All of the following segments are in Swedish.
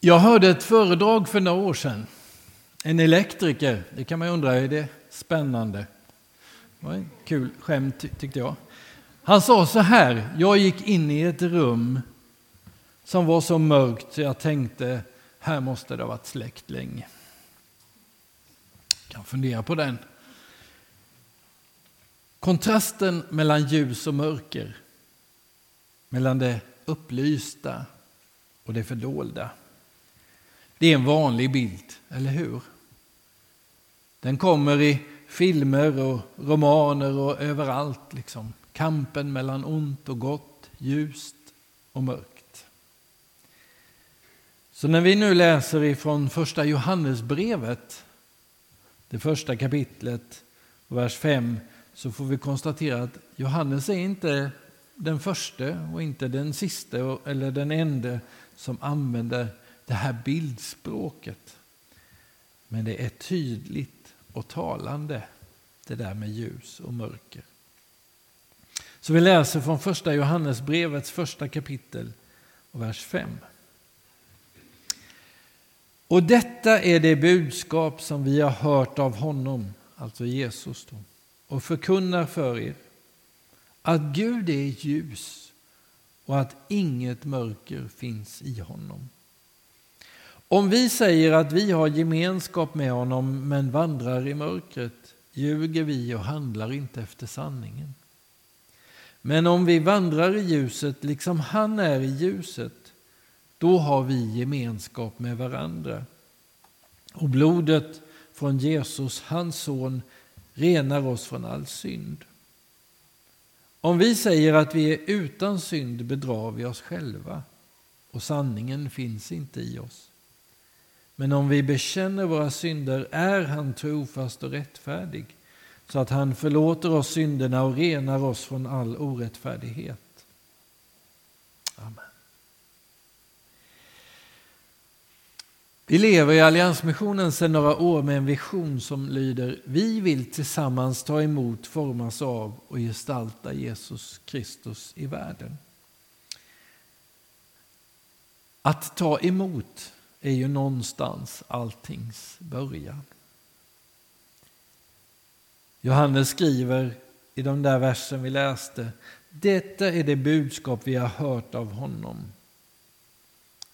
Jag hörde ett föredrag för några år sedan. En elektriker, det kan man undra, är det spännande? Det var en kul skämt tyckte jag. Han sa så här, jag gick in i ett rum som var så mörkt så jag tänkte, här måste det ha varit släckt länge. Jag kan fundera på den. Kontrasten mellan ljus och mörker, mellan det upplysta och det fördolda. Det är en vanlig bild, eller hur? Den kommer i filmer och romaner och överallt. Liksom. Kampen mellan ont och gott, ljust och mörkt. Så när vi nu läser ifrån första Johannesbrevet, det första kapitlet, vers 5, så får vi konstatera att Johannes är inte den första och inte den sista eller den enda som använder det här bildspråket. Men det är tydligt och talande, det där med ljus och mörker. Så vi läser från första Johannesbrevets första kapitel och vers 5. Och detta är det budskap som vi har hört av honom, alltså Jesus, då, och förkunnar för er. Att Gud är ljus och att inget mörker finns i honom. Om vi säger att vi har gemenskap med honom men vandrar i mörkret ljuger vi och handlar inte efter sanningen. Men om vi vandrar i ljuset liksom han är i ljuset då har vi gemenskap med varandra. Och blodet från Jesus, hans son, renar oss från all synd. Om vi säger att vi är utan synd bedrar vi oss själva och sanningen finns inte i oss. Men om vi bekänner våra synder är han trofast och rättfärdig så att han förlåter oss synderna och renar oss från all orättfärdighet. Amen. Vi lever i Alliansmissionen sedan några år med en vision som lyder Vi vill tillsammans ta emot, formas av och gestalta Jesus Kristus i världen. Att ta emot är ju någonstans alltings början. Johannes skriver i de där versen vi läste Detta är det budskap vi har hört av honom.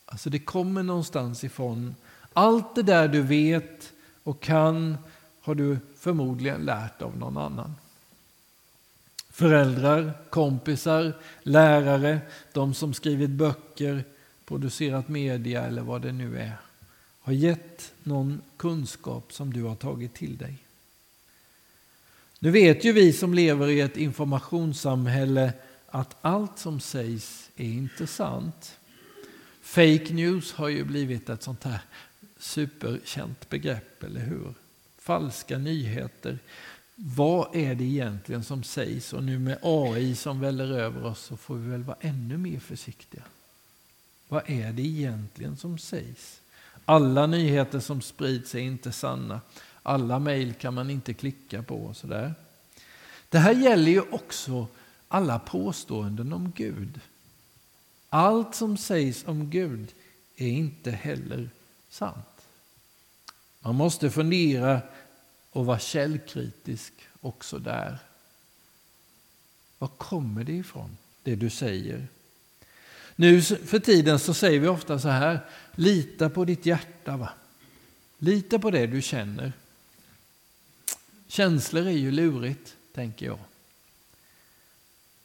Alltså det kommer någonstans ifrån. Allt det där du vet och kan har du förmodligen lärt av någon annan. Föräldrar, kompisar, lärare, de som skrivit böcker, producerat media eller vad det nu är har gett någon kunskap som du har tagit till dig. Nu vet ju vi som lever i ett informationssamhälle att allt som sägs är inte sant. Fake news har ju blivit ett sånt här superkänt begrepp, eller hur? Falska nyheter. Vad är det egentligen som sägs? Och nu med AI som väller över oss så får vi väl vara ännu mer försiktiga. Vad är det egentligen som sägs? Alla nyheter som sprids är inte sanna. Alla mejl kan man inte klicka på. Och sådär. Det här gäller ju också alla påståenden om Gud. Allt som sägs om Gud är inte heller sant. Man måste fundera och vara källkritisk också där. Var kommer det ifrån, det du säger? Nu för tiden så säger vi ofta så här, lita på ditt hjärta. Va? Lita på det du känner. Känslor är ju lurigt, tänker jag.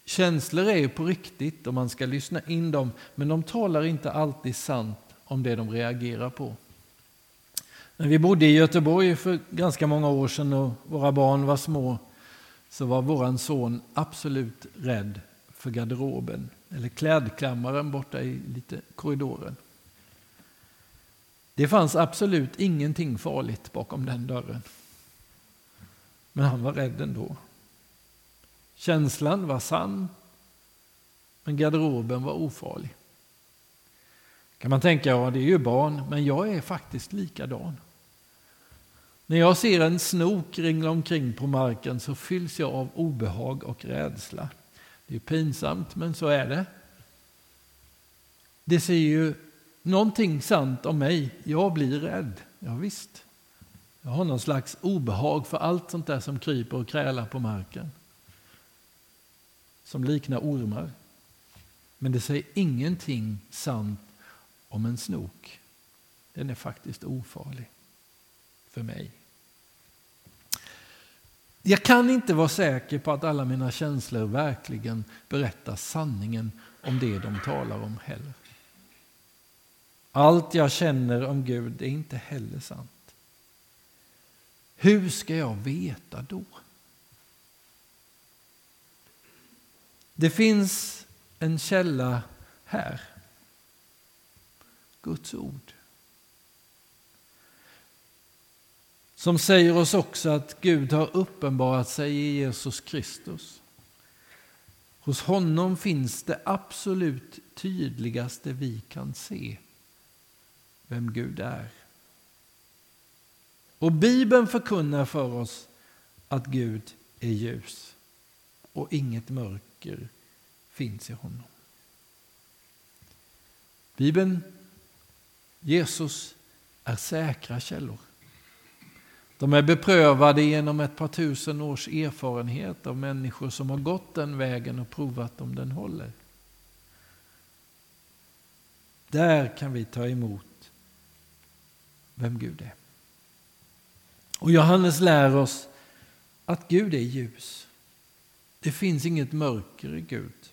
Känslor är ju på riktigt och man ska lyssna in dem, men de talar inte alltid sant om det de reagerar på. När vi bodde i Göteborg för ganska många år sedan och våra barn var små så var vår son absolut rädd för garderoben eller klädklammaren borta i lite korridoren. Det fanns absolut ingenting farligt bakom den dörren. Men han var rädd ändå. Känslan var sann, men garderoben var ofarlig. Kan man tänka, ja det är ju barn, men jag är faktiskt likadan. När jag ser en snok ringla omkring på marken så fylls jag av obehag och rädsla. Det är pinsamt, men så är det. Det säger ju någonting sant om mig. Jag blir rädd. Ja, visst. Jag har någon slags obehag för allt sånt där som kryper och krälar på marken. Som liknar ormar. Men det säger ingenting sant om en snok. Den är faktiskt ofarlig för mig. Jag kan inte vara säker på att alla mina känslor verkligen berättar sanningen om det de talar om heller. Allt jag känner om Gud är inte heller sant. Hur ska jag veta då? Det finns en källa här. Guds ord. Som säger oss också att Gud har uppenbarat sig i Jesus Kristus. Hos honom finns det absolut tydligaste vi kan se vem Gud är. Och Bibeln förkunnar för oss att Gud är ljus och inget mörker finns i honom. Bibeln, Jesus, är säkra källor. De är beprövade genom ett par tusen års erfarenhet av människor som har gått den vägen och provat om den håller. Där kan vi ta emot vem Gud är. Och Johannes lär oss att Gud är ljus. Det finns inget mörker i Gud.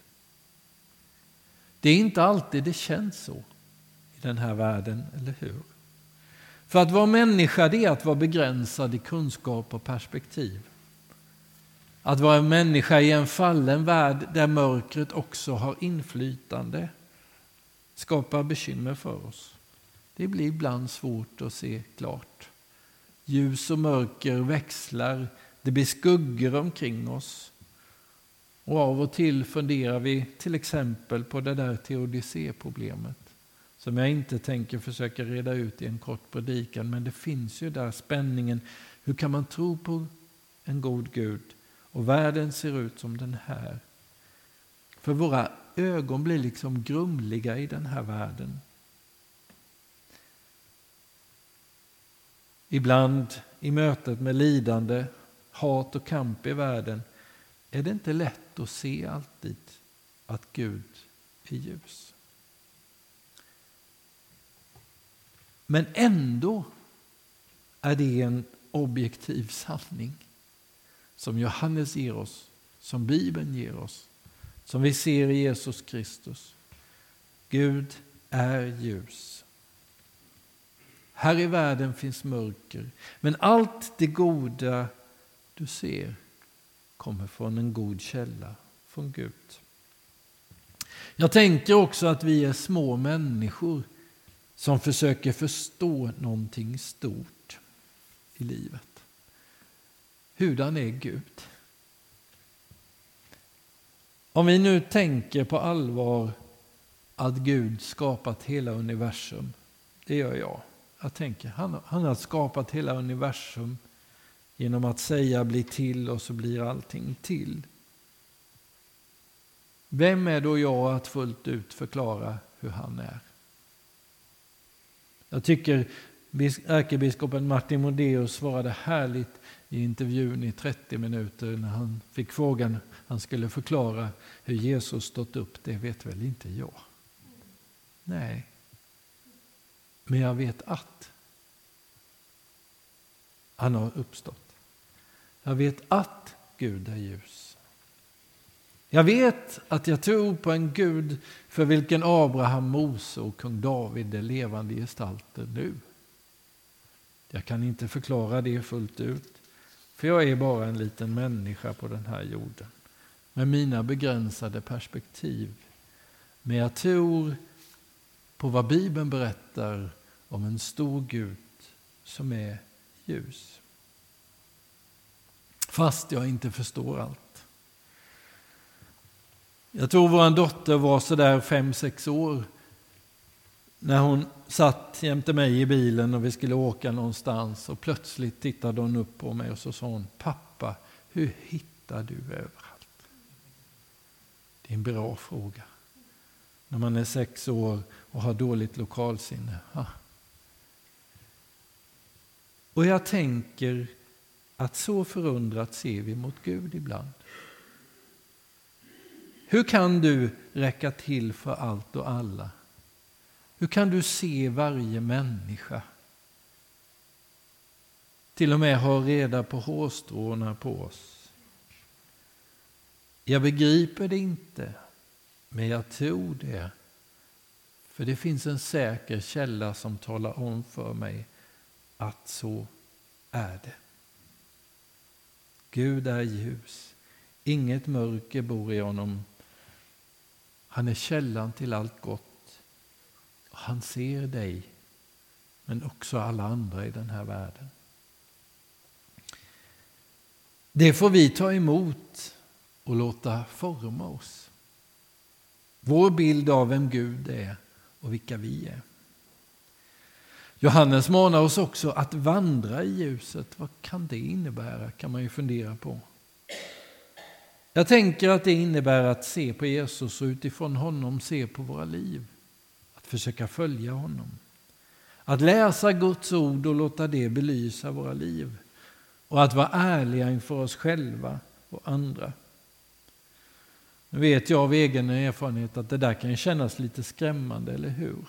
Det är inte alltid det känns så i den här världen, eller hur? För att vara människa det är att vara begränsad i kunskap och perspektiv. Att vara en människa i en fallen värld där mörkret också har inflytande skapar bekymmer för oss. Det blir ibland svårt att se klart. Ljus och mörker växlar, det blir skuggor omkring oss. Och av och till funderar vi till exempel på det där teodicéproblemet som jag inte tänker försöka reda ut i en kort predikan. Men det finns ju där spänningen. Hur kan man tro på en god Gud och världen ser ut som den här? För våra ögon blir liksom grumliga i den här världen. Ibland i mötet med lidande, hat och kamp i världen är det inte lätt att se alltid att Gud är ljus. Men ändå är det en objektiv sanning som Johannes ger oss, som Bibeln ger oss, som vi ser i Jesus Kristus. Gud är ljus. Här i världen finns mörker, men allt det goda du ser kommer från en god källa, från Gud. Jag tänker också att vi är små människor som försöker förstå någonting stort i livet. Hurdan är Gud? Om vi nu tänker på allvar att Gud skapat hela universum, det gör jag. Jag tänker, han, han har skapat hela universum genom att säga bli till och så blir allting till. Vem är då jag att fullt ut förklara hur han är? Jag tycker ärkebiskopen Martin Modéus svarade härligt i intervjun i 30 minuter när han fick frågan han skulle förklara hur Jesus stått upp. Det vet väl inte jag? Nej. Men jag vet att han har uppstått. Jag vet att Gud är ljus. Jag vet att jag tror på en Gud för vilken Abraham, Mose och kung David är levande gestalter nu. Jag kan inte förklara det fullt ut, för jag är bara en liten människa på den här jorden med mina begränsade perspektiv. Men jag tror på vad Bibeln berättar om en stor Gud som är ljus. Fast jag inte förstår allt. Jag tror vår dotter var sådär fem sex år när hon satt jämte mig i bilen och vi skulle åka någonstans och plötsligt tittade hon upp på mig och så sa hon Pappa, hur hittar du överallt? Det är en bra fråga. när man är sex år och har dåligt lokalsinne. Ha. Och jag tänker att så förundrat ser vi mot Gud ibland. Hur kan du räcka till för allt och alla? Hur kan du se varje människa? Till och med ha reda på hårstråna på oss. Jag begriper det inte, men jag tror det. För det finns en säker källa som talar om för mig att så är det. Gud är ljus. Inget mörker bor i honom. Han är källan till allt gott. Han ser dig, men också alla andra i den här världen. Det får vi ta emot och låta forma oss. Vår bild av vem Gud är och vilka vi är. Johannes manar oss också att vandra i ljuset. Vad kan det innebära? kan man ju fundera på. Jag tänker att det innebär att se på Jesus och utifrån honom se på våra liv. Att försöka följa honom. Att läsa Guds ord och låta det belysa våra liv. Och att vara ärliga inför oss själva och andra. Nu vet jag av egen erfarenhet att det där kan kännas lite skrämmande, eller hur?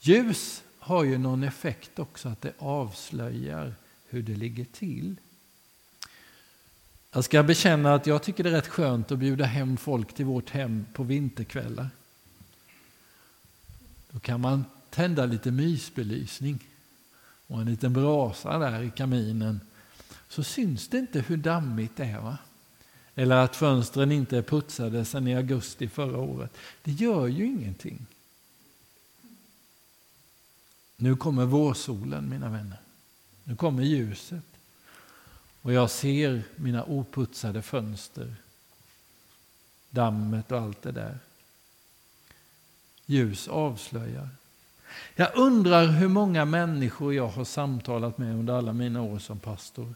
Ljus har ju någon effekt också, att det avslöjar hur det ligger till. Jag ska bekänna att jag tycker det är rätt skönt att bjuda hem folk till vårt hem på vinterkvällar. Då kan man tända lite mysbelysning och en liten brasa där i kaminen. Så syns det inte hur dammigt det är. Va? Eller att fönstren inte är putsade sedan i augusti förra året. Det gör ju ingenting. Nu kommer vårsolen, mina vänner. Nu kommer ljuset. Och jag ser mina oputsade fönster, dammet och allt det där. Ljus avslöjar. Jag undrar hur många människor jag har samtalat med under alla mina år som pastor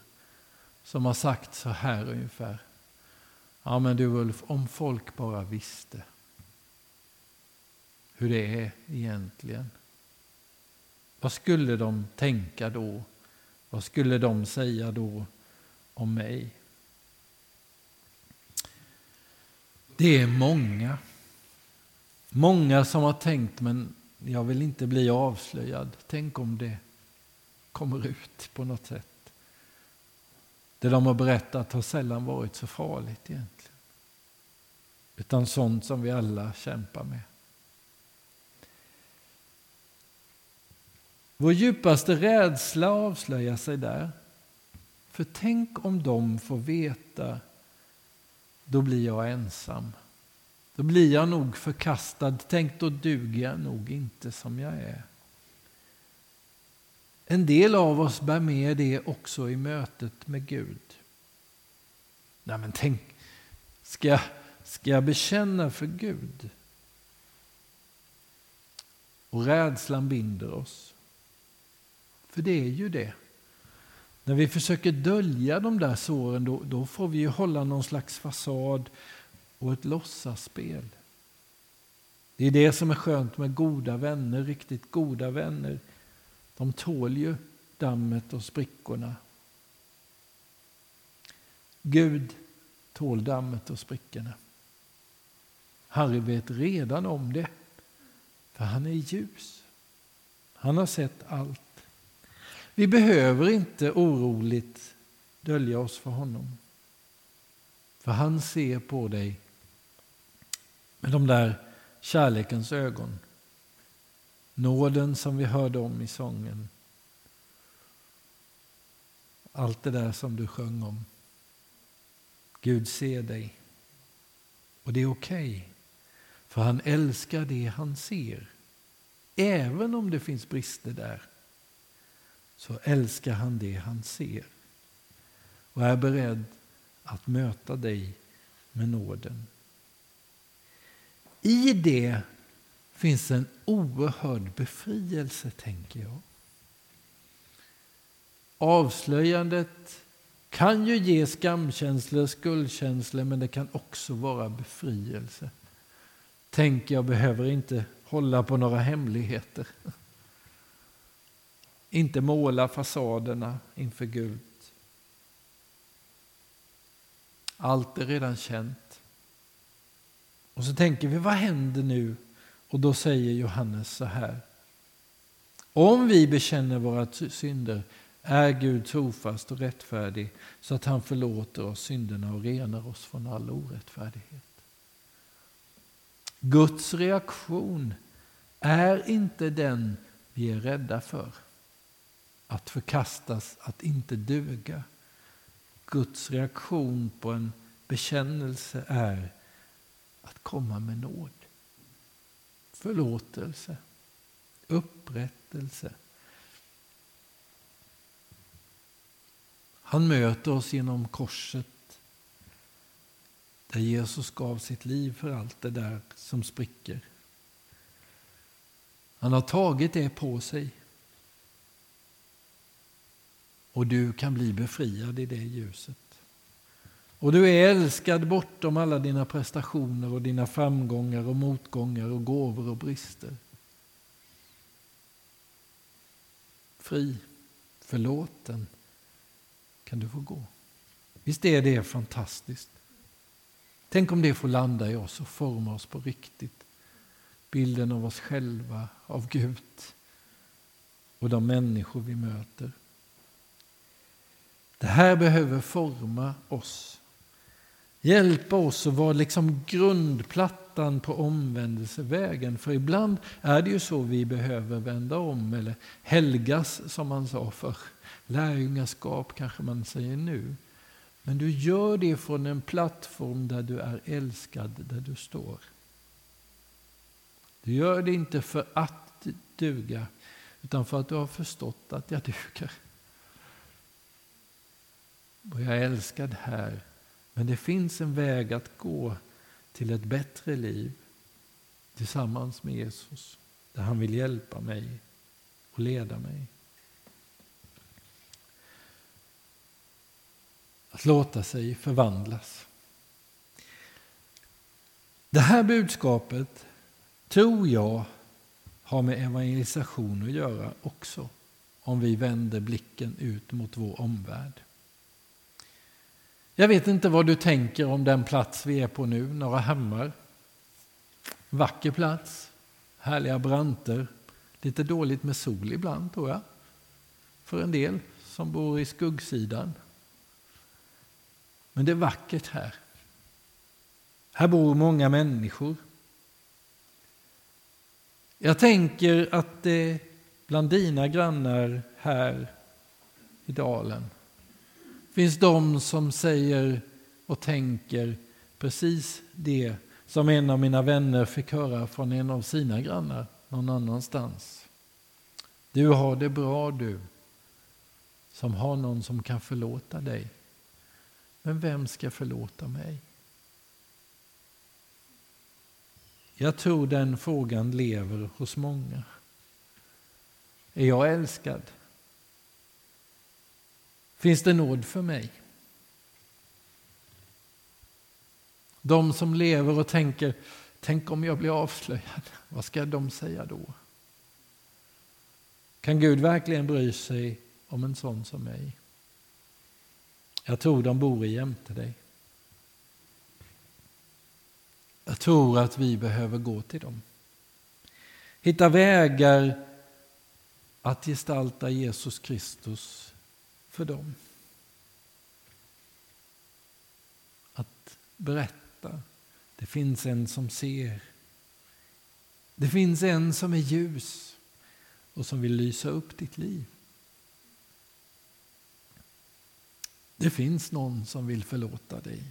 som har sagt så här ungefär. Ja men du Ulf, om folk bara visste hur det är egentligen. Vad skulle de tänka då? Vad skulle de säga då om mig? Det är många. Många som har tänkt, men jag vill inte bli avslöjad. Tänk om det kommer ut på något sätt. Det de har berättat har sällan varit så farligt egentligen. Utan sånt som vi alla kämpar med. Vår djupaste rädsla avslöjar sig där. För tänk om de får veta, då blir jag ensam. Då blir jag nog förkastad. Tänk, då duger jag nog inte som jag är. En del av oss bär med det också i mötet med Gud. Nej, men tänk, ska jag, ska jag bekänna för Gud? Och rädslan binder oss. För det är ju det. När vi försöker dölja de där såren då, då får vi ju hålla någon slags fasad och ett låtsasspel. Det är det som är skönt med goda vänner, riktigt goda vänner. De tål ju dammet och sprickorna. Gud tål dammet och sprickorna. Harry vet redan om det, för han är ljus. Han har sett allt. Vi behöver inte oroligt dölja oss för honom. För han ser på dig med de där kärlekens ögon. Nåden som vi hörde om i sången. Allt det där som du sjöng om. Gud ser dig. Och det är okej. Okay, för han älskar det han ser. Även om det finns brister där så älskar han det han ser och är beredd att möta dig med nåden. I det finns en oerhörd befrielse, tänker jag. Avslöjandet kan ju ge skamkänslor, skuldkänslor, men det kan också vara befrielse. Tänk, jag behöver inte hålla på några hemligheter. Inte måla fasaderna inför Gud. Allt är redan känt. Och så tänker vi, vad händer nu? Och då säger Johannes så här. Om vi bekänner våra synder är Gud trofast och rättfärdig så att han förlåter oss synderna och renar oss från all orättfärdighet. Guds reaktion är inte den vi är rädda för. Att förkastas, att inte duga. Guds reaktion på en bekännelse är att komma med nåd. Förlåtelse. Upprättelse. Han möter oss genom korset där Jesus gav sitt liv för allt det där som spricker. Han har tagit det på sig. Och du kan bli befriad i det ljuset. Och du är älskad bortom alla dina prestationer och dina framgångar och motgångar och gåvor och brister. Fri, förlåten kan du få gå. Visst är det fantastiskt? Tänk om det får landa i oss och forma oss på riktigt. Bilden av oss själva, av Gud och de människor vi möter. Det här behöver forma oss. Hjälpa oss att vara liksom grundplattan på omvändelsevägen. För ibland är det ju så vi behöver vända om eller helgas som man sa för Lärjungaskap kanske man säger nu. Men du gör det från en plattform där du är älskad, där du står. Du gör det inte för att duga, utan för att du har förstått att jag duger. Och jag är älskad här, men det finns en väg att gå till ett bättre liv tillsammans med Jesus, där han vill hjälpa mig och leda mig. Att låta sig förvandlas. Det här budskapet tror jag har med evangelisation att göra också. Om vi vänder blicken ut mot vår omvärld. Jag vet inte vad du tänker om den plats vi är på nu, Norra Hammar. Vacker plats, härliga branter, lite dåligt med sol ibland tror jag. För en del som bor i skuggsidan. Men det är vackert här. Här bor många människor. Jag tänker att det bland dina grannar här i dalen finns de som säger och tänker precis det som en av mina vänner fick höra från en av sina grannar någon annanstans. Du har det bra du, som har någon som kan förlåta dig. Men vem ska förlåta mig? Jag tror den frågan lever hos många. Är jag älskad? Finns det nåd för mig? De som lever och tänker, tänk om jag blir avslöjad, vad ska de säga då? Kan Gud verkligen bry sig om en sån som mig? Jag tror de bor jämte dig. Jag tror att vi behöver gå till dem. Hitta vägar att gestalta Jesus Kristus för dem. Att berätta. Det finns en som ser. Det finns en som är ljus och som vill lysa upp ditt liv. Det finns någon som vill förlåta dig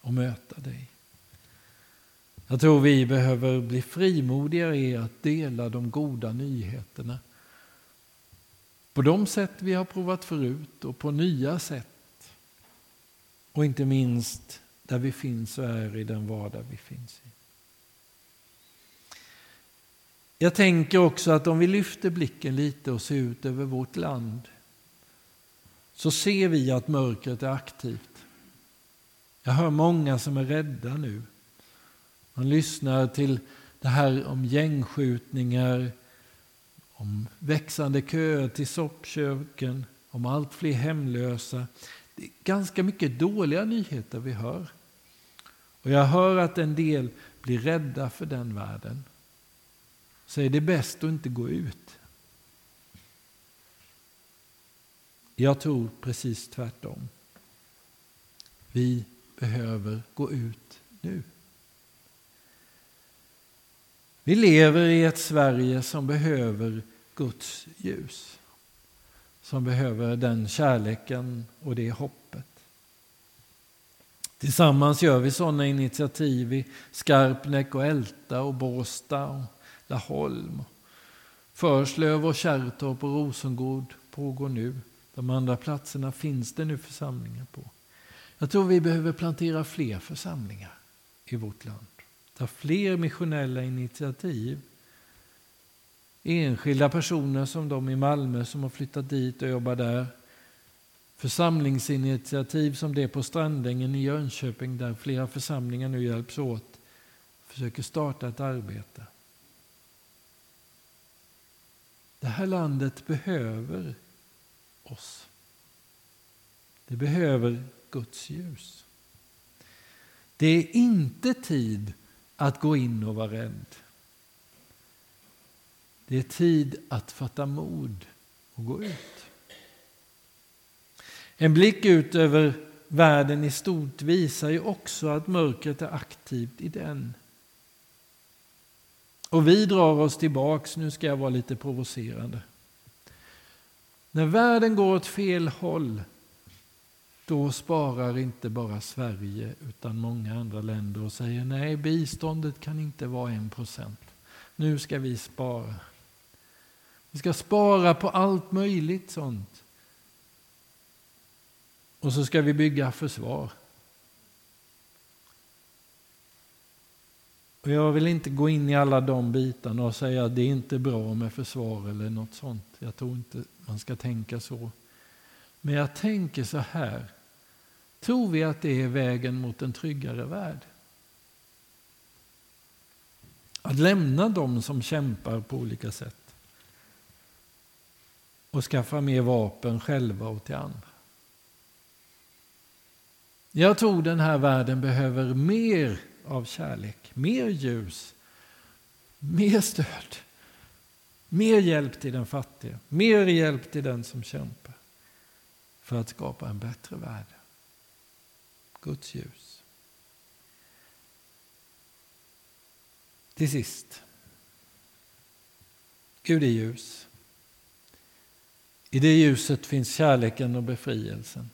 och möta dig. Jag tror vi behöver bli frimodigare i att dela de goda nyheterna. På de sätt vi har provat förut och på nya sätt. Och inte minst där vi finns och är i den vardag vi finns i. Jag tänker också att om vi lyfter blicken lite och ser ut över vårt land så ser vi att mörkret är aktivt. Jag hör många som är rädda nu Man lyssnar till det här om gängskjutningar, om växande köer till soppköken, om allt fler hemlösa. Det är ganska mycket dåliga nyheter vi hör. Och jag hör att en del blir rädda för den världen. Säger det är bäst att inte gå ut. Jag tror precis tvärtom. Vi behöver gå ut nu. Vi lever i ett Sverige som behöver Guds ljus. Som behöver den kärleken och det hoppet. Tillsammans gör vi sådana initiativ i Skarpnäck och Älta och Båstad och Laholm. Förslöv och Kärrtorp och Rosengård pågår nu. De andra platserna finns det nu församlingar på. Jag tror vi behöver plantera fler församlingar i vårt land. Ta fler missionella initiativ. Enskilda personer som de i Malmö som har flyttat dit och jobbar där. Församlingsinitiativ som det på Strandängen i Jönköping där flera församlingar nu hjälps åt. Försöker starta ett arbete. Det här landet behöver oss. Det behöver Guds ljus. Det är inte tid att gå in och vara rädd. Det är tid att fatta mod och gå ut. En blick ut över världen i stort visar ju också att mörkret är aktivt i den. Och vi drar oss tillbaks, nu ska jag vara lite provocerande. När världen går åt fel håll, då sparar inte bara Sverige utan många andra länder och säger nej, biståndet kan inte vara en procent. Nu ska vi spara. Vi ska spara på allt möjligt sånt. Och så ska vi bygga försvar. Och jag vill inte gå in i alla de bitarna och säga att det är inte bra med försvar eller något sånt. Jag tror inte man ska tänka så. Men jag tänker så här. Tror vi att det är vägen mot en tryggare värld? Att lämna dem som kämpar på olika sätt och skaffa mer vapen själva och till andra. Jag tror den här världen behöver mer av kärlek, mer ljus, mer stöd, mer hjälp till den fattige, mer hjälp till den som kämpar för att skapa en bättre värld. Guds ljus. Till sist. Gud är ljus. I det ljuset finns kärleken och befrielsen.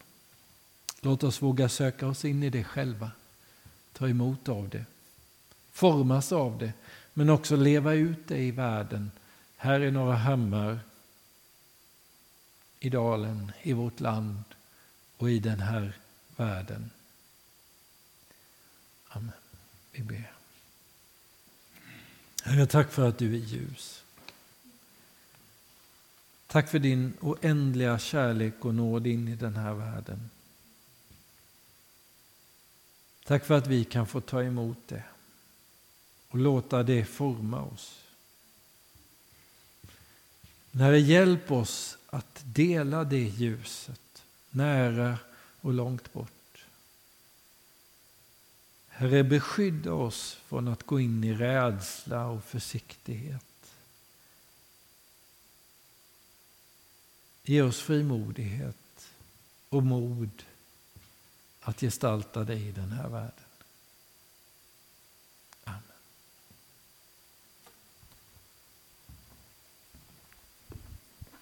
Låt oss våga söka oss in i det själva. Ta emot av det. Formas av det. Men också leva ut det i världen. Här i några hammar i dalen, i vårt land och i den här världen. Vi ber. Herre, tack för att du är ljus. Tack för din oändliga kärlek och nåd in i den här världen. Tack för att vi kan få ta emot det och låta det forma oss. När det hjälper oss att dela det ljuset nära och långt bort. Herre, beskydda oss från att gå in i rädsla och försiktighet. Ge oss frimodighet och mod att gestalta dig i den här världen.